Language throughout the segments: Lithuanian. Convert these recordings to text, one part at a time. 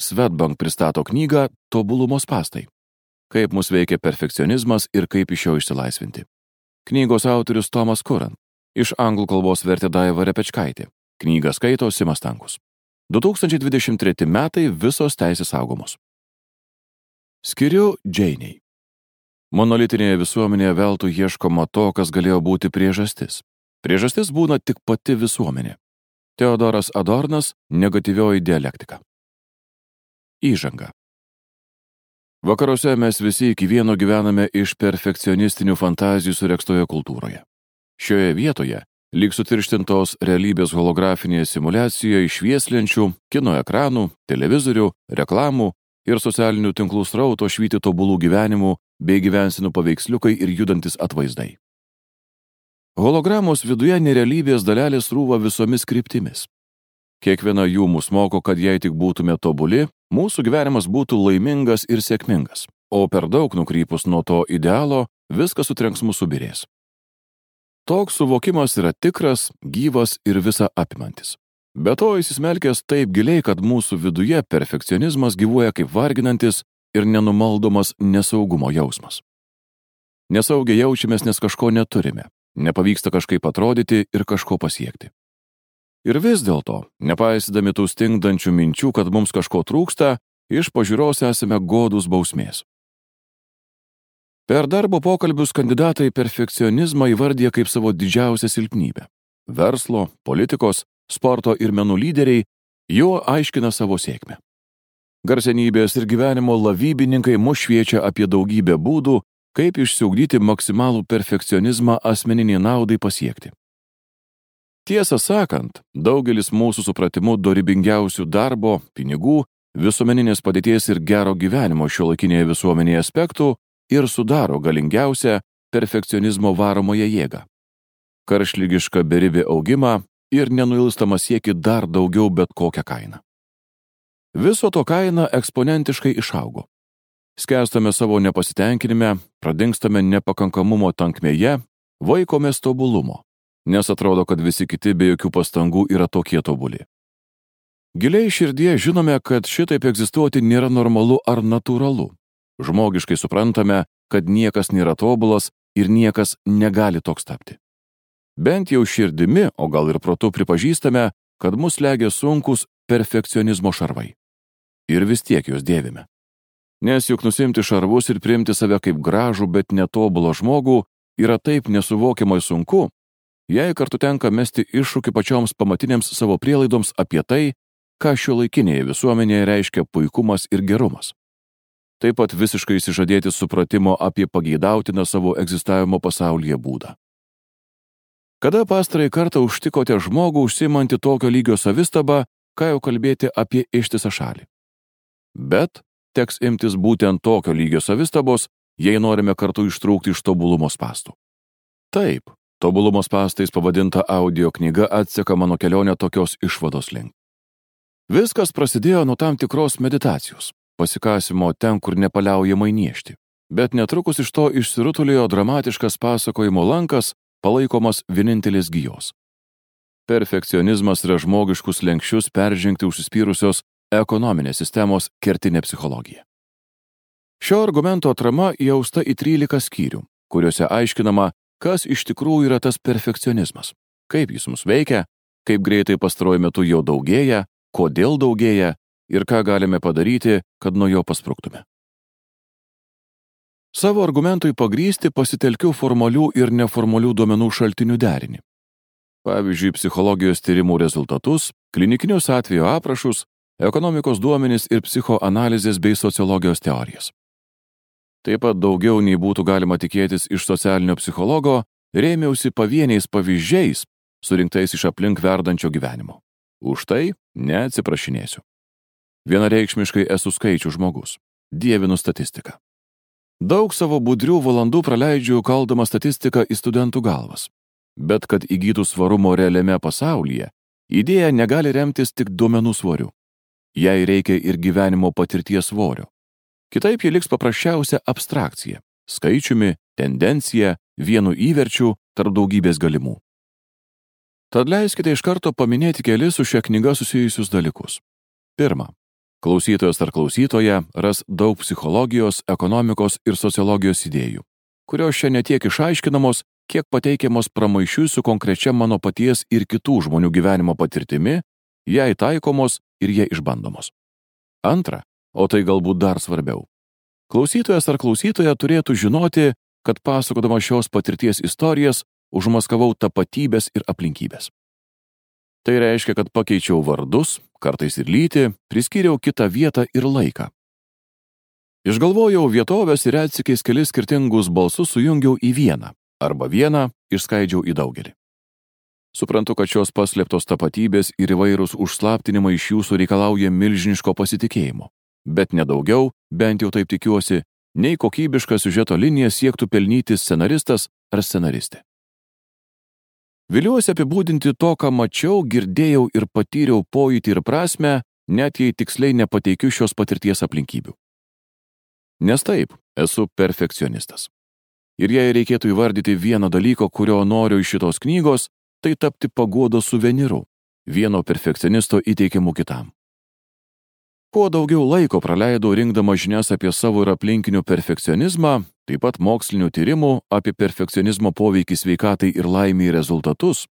Svetbank pristato knygą Tobulumo spastai. Kaip mus veikia perfekcionizmas ir kaip iš jo išsilaisvinti. Knygos autorius Tomas Kuran. Iš anglų kalbos vertė Daiva Repečkaitė. Knygą skaito Simas Tankus. 2023 metai visos teisės saugomos. Skiriu Džeiniai. Monolitinėje visuomenėje veltui ieškoma to, kas galėjo būti priežastis. Priežastis būna tik pati visuomenė. Teodoras Adornas - negatyvioji dialektika. Įžanga. Vakaruose mes visi iki vieno gyvename iš perfekcionistinių fantazijų surekstoje kultūroje. Šioje vietoje, lyg sutirštintos realybės holografinėje simulacijoje išvieslenčių, kino ekranų, televizorių, reklamų ir socialinių tinklų srauto švyti tobulų gyvenimų bei gyvensinų paveiksliukai ir judantis atvaizdai. Hologramos viduje nerealybės dalelės rūva visomis kryptimis. Kiekviena jų mus moko, kad jei tik būtume tobuli, mūsų gyvenimas būtų laimingas ir sėkmingas, o per daug nukrypus nuo to idealo, viskas sutrenks mūsų birės. Toks suvokimas yra tikras, gyvas ir visa apimantis. Be to įsismelkęs taip giliai, kad mūsų viduje perfekcionizmas gyvuoja kaip varginantis ir nenumaldomas nesaugumo jausmas. Nesaugiai jaučiamės, nes kažko neturime, nepavyksta kažkaip atrodyti ir kažko pasiekti. Ir vis dėlto, nepaisydami tų stingdančių minčių, kad mums kažko trūksta, iš pažiūros esame godus bausmės. Per darbo pokalbius kandidatai perfekcionizmą įvardė kaip savo didžiausią silpnybę. Verslo, politikos, sporto ir menų lyderiai juo aiškina savo sėkmę. Garsenybės ir gyvenimo lavybininkai mus šviečia apie daugybę būdų, kaip išsiugdyti maksimalų perfekcionizmą asmeniniai naudai pasiekti. Tiesą sakant, daugelis mūsų supratimų dorybingiausių darbo, pinigų, visuomeninės padėties ir gero gyvenimo šiuolaikinėje visuomenėje aspektų ir sudaro galingiausią perfekcionizmo varomąją jėgą. Karšlygišką beribį augimą ir nenuilstamą sieki dar daugiau bet kokią kainą. Viso to kaina eksponentiškai išaugo. Skęstame savo nepasitenkinime, pradingstame nepakankamumo tankmėje, vaikomės tobulumo, nes atrodo, kad visi kiti be jokių pastangų yra tokie tobuli. Giliai širdie žinome, kad šitaip egzistuoti nėra normalu ar natūralu. Žmogiškai suprantame, kad niekas nėra tobulas ir niekas negali toks tapti. Bent jau širdimi, o gal ir protu pripažįstame, kad mus legia sunkus perfekcionizmo šarvai. Ir vis tiek juos dėvime. Nes juk nusimti šarvus ir priimti save kaip gražų, bet netobulą žmogų yra taip nesuvokiamai sunku, jei kartu tenka mesti iššūkį pačioms pamatinėms savo prielaidoms apie tai, ką šio laikinėje visuomenėje reiškia puikumas ir gerumas. Taip pat visiškai įsižadėti supratimo apie pageidautiną savo egzistavimo pasaulyje būdą. Kada pastarai kartą užtikote žmogų užsimantį tokio lygio savistabą, ką jau kalbėti apie ištisą šalį. Bet teks imtis būtent tokio lygio savistabos, jei norime kartu ištrūkti iš tobulumo spastų. Taip, tobulumo spastais pavadinta audio knyga atseka mano kelionę tokios išvados link. Viskas prasidėjo nuo tam tikros meditacijos, pasikasimo ten, kur nepaliaujamai niešti. Bet netrukus iš to išsirutulėjo dramatiškas pasakojimo lankas, palaikomas vienintelės gyjos. Perfekcionizmas yra žmogiškus lenkščius peržengti užsispyrusios ekonominės sistemos kertinė psichologija. Šio argumento atrama įausta į 13 skyrių, kuriuose aiškinama, kas iš tikrųjų yra tas perfekcionizmas, kaip jis mus veikia, kaip greitai pastaruoju metu jo daugėja, kodėl daugėja ir ką galime padaryti, kad nuo jo pasprūktume. Savo argumentui pagrysti pasitelkiu formalių ir neformalių duomenų šaltinių derinį. Pavyzdžiui, psichologijos tyrimų rezultatus, klinikinius atvejo aprašus, ekonomikos duomenys ir psichoanalizės bei sociologijos teorijas. Taip pat daugiau nei būtų galima tikėtis iš socialinio psichologo, rėmiausi pavieniais pavyzdžiais, surinktais iš aplink verdančio gyvenimo. Už tai neatsiprašinėsiu. Vienareikšmiškai esu skaičių žmogus. Dievinu statistiką. Daug savo budrių valandų praleidžiu kaldama statistiką į studentų galvas. Bet kad įgytų svarumo realiame pasaulyje, idėja negali remtis tik duomenų svoriu jai reikia ir gyvenimo patirties svorio. Kitaip ji liks paprasčiausia abstrakcija - skaičiumi, tendencija, vienu įverčiu tarp daugybės galimų. Tad leiskite iš karto paminėti kelis su šia knyga susijusius dalykus. Pirma, Klausytojas ar klausytoja ras daug psichologijos, ekonomikos ir sociologijos idėjų, kurios čia netiek išaiškinamos, kiek pateikiamos pramaišiui su konkrečia mano paties ir kitų žmonių gyvenimo patirtimi, jai taikomos ir jie išbandomos. Antra, o tai galbūt dar svarbiau. Klausytojas ar klausytoja turėtų žinoti, kad pasakodama šios patirties istorijas užmaskavau tapatybės ir aplinkybės. Tai reiškia, kad pakeičiau vardus, kartais ir lytį, priskyriau kitą vietą ir laiką. Išgalvojau vietovės ir atsikiais kelis skirtingus balsus sujungiau į vieną, arba vieną išskaidžiau į daugelį. Suprantu, kad šios paslėptos tapatybės ir įvairūs užslaptinimai iš jūsų reikalauja milžiniško pasitikėjimo, bet nedaugiau, bent jau taip tikiuosi, nei kokybišką siužeto liniją siektų pelnyti scenaristas ar scenaristė. Viliuosi apibūdinti to, ką mačiau, girdėjau ir patyriau pojūtį ir prasme, net jei tiksliai nepateikiu šios patirties aplinkybių. Nes taip, esu perfekcionistas. Ir jei reikėtų įvardyti vieną dalyką, kurio noriu iš šitos knygos, tai tapti pagodo suvenyru, vieno perfekcionisto įteikimu kitam. Kuo daugiau laiko praleidau rinkdama žinias apie savo ir aplinkinių perfekcionizmą, taip pat mokslinių tyrimų apie perfekcionizmo poveikį sveikatai ir laimiai rezultatus,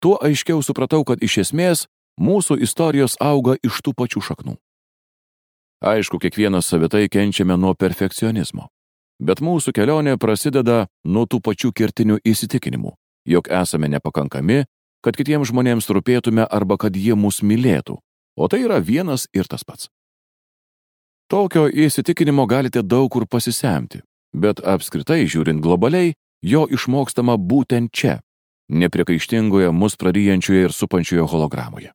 tuo aiškiau supratau, kad iš esmės mūsų istorijos auga iš tų pačių šaknų. Aišku, kiekvienas savitai kenčiame nuo perfekcionizmo, bet mūsų kelionė prasideda nuo tų pačių kertinių įsitikinimų, jog esame nepakankami, kad kitiems žmonėms rūpėtume arba kad jie mus mylėtų, O tai yra vienas ir tas pats. Tokio įsitikinimo galite daug kur pasisemti, bet apskritai žiūrint globaliai, jo išmokstama būtent čia, nepriekaištingoje mus praryjančioje ir supančioje hologramoje.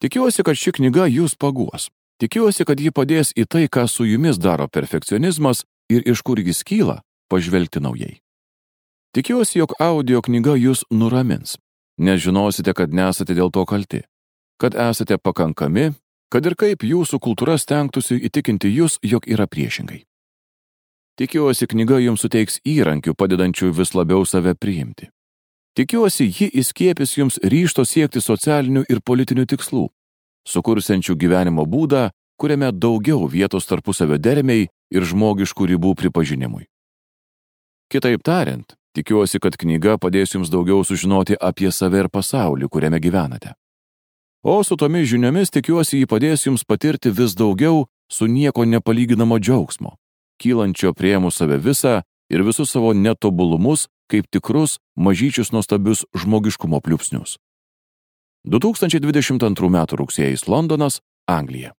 Tikiuosi, kad ši knyga jūs paguos. Tikiuosi, kad ji padės į tai, ką su jumis daro perfekcionizmas ir iš kur jis kyla, pažvelgti naujai. Tikiuosi, jog audio knyga jūs nuramins, nes žinosite, kad nesate dėl to kalti kad esate pakankami, kad ir kaip jūsų kultūra stengtųsi įtikinti jūs, jog yra priešingai. Tikiuosi, knyga jums suteiks įrankių padedančių vis labiau save priimti. Tikiuosi, ji įskiepis jums ryšto siekti socialinių ir politinių tikslų, sukursiančių gyvenimo būdą, kuriame daugiau vietos tarpusavio dermiai ir žmogiškų ribų pripažinimui. Kitaip tariant, tikiuosi, kad knyga padės jums daugiau sužinoti apie save ir pasaulį, kuriame gyvenate. O su tomis žiniomis tikiuosi jį padės jums patirti vis daugiau su nieko nepalyginamo džiaugsmo, kylančio prieimus save visą ir visus savo netobulumus kaip tikrus mažyčius nuostabius žmogiškumo pliūpsnius. 2022 m. rugsėjais Londonas, Anglija.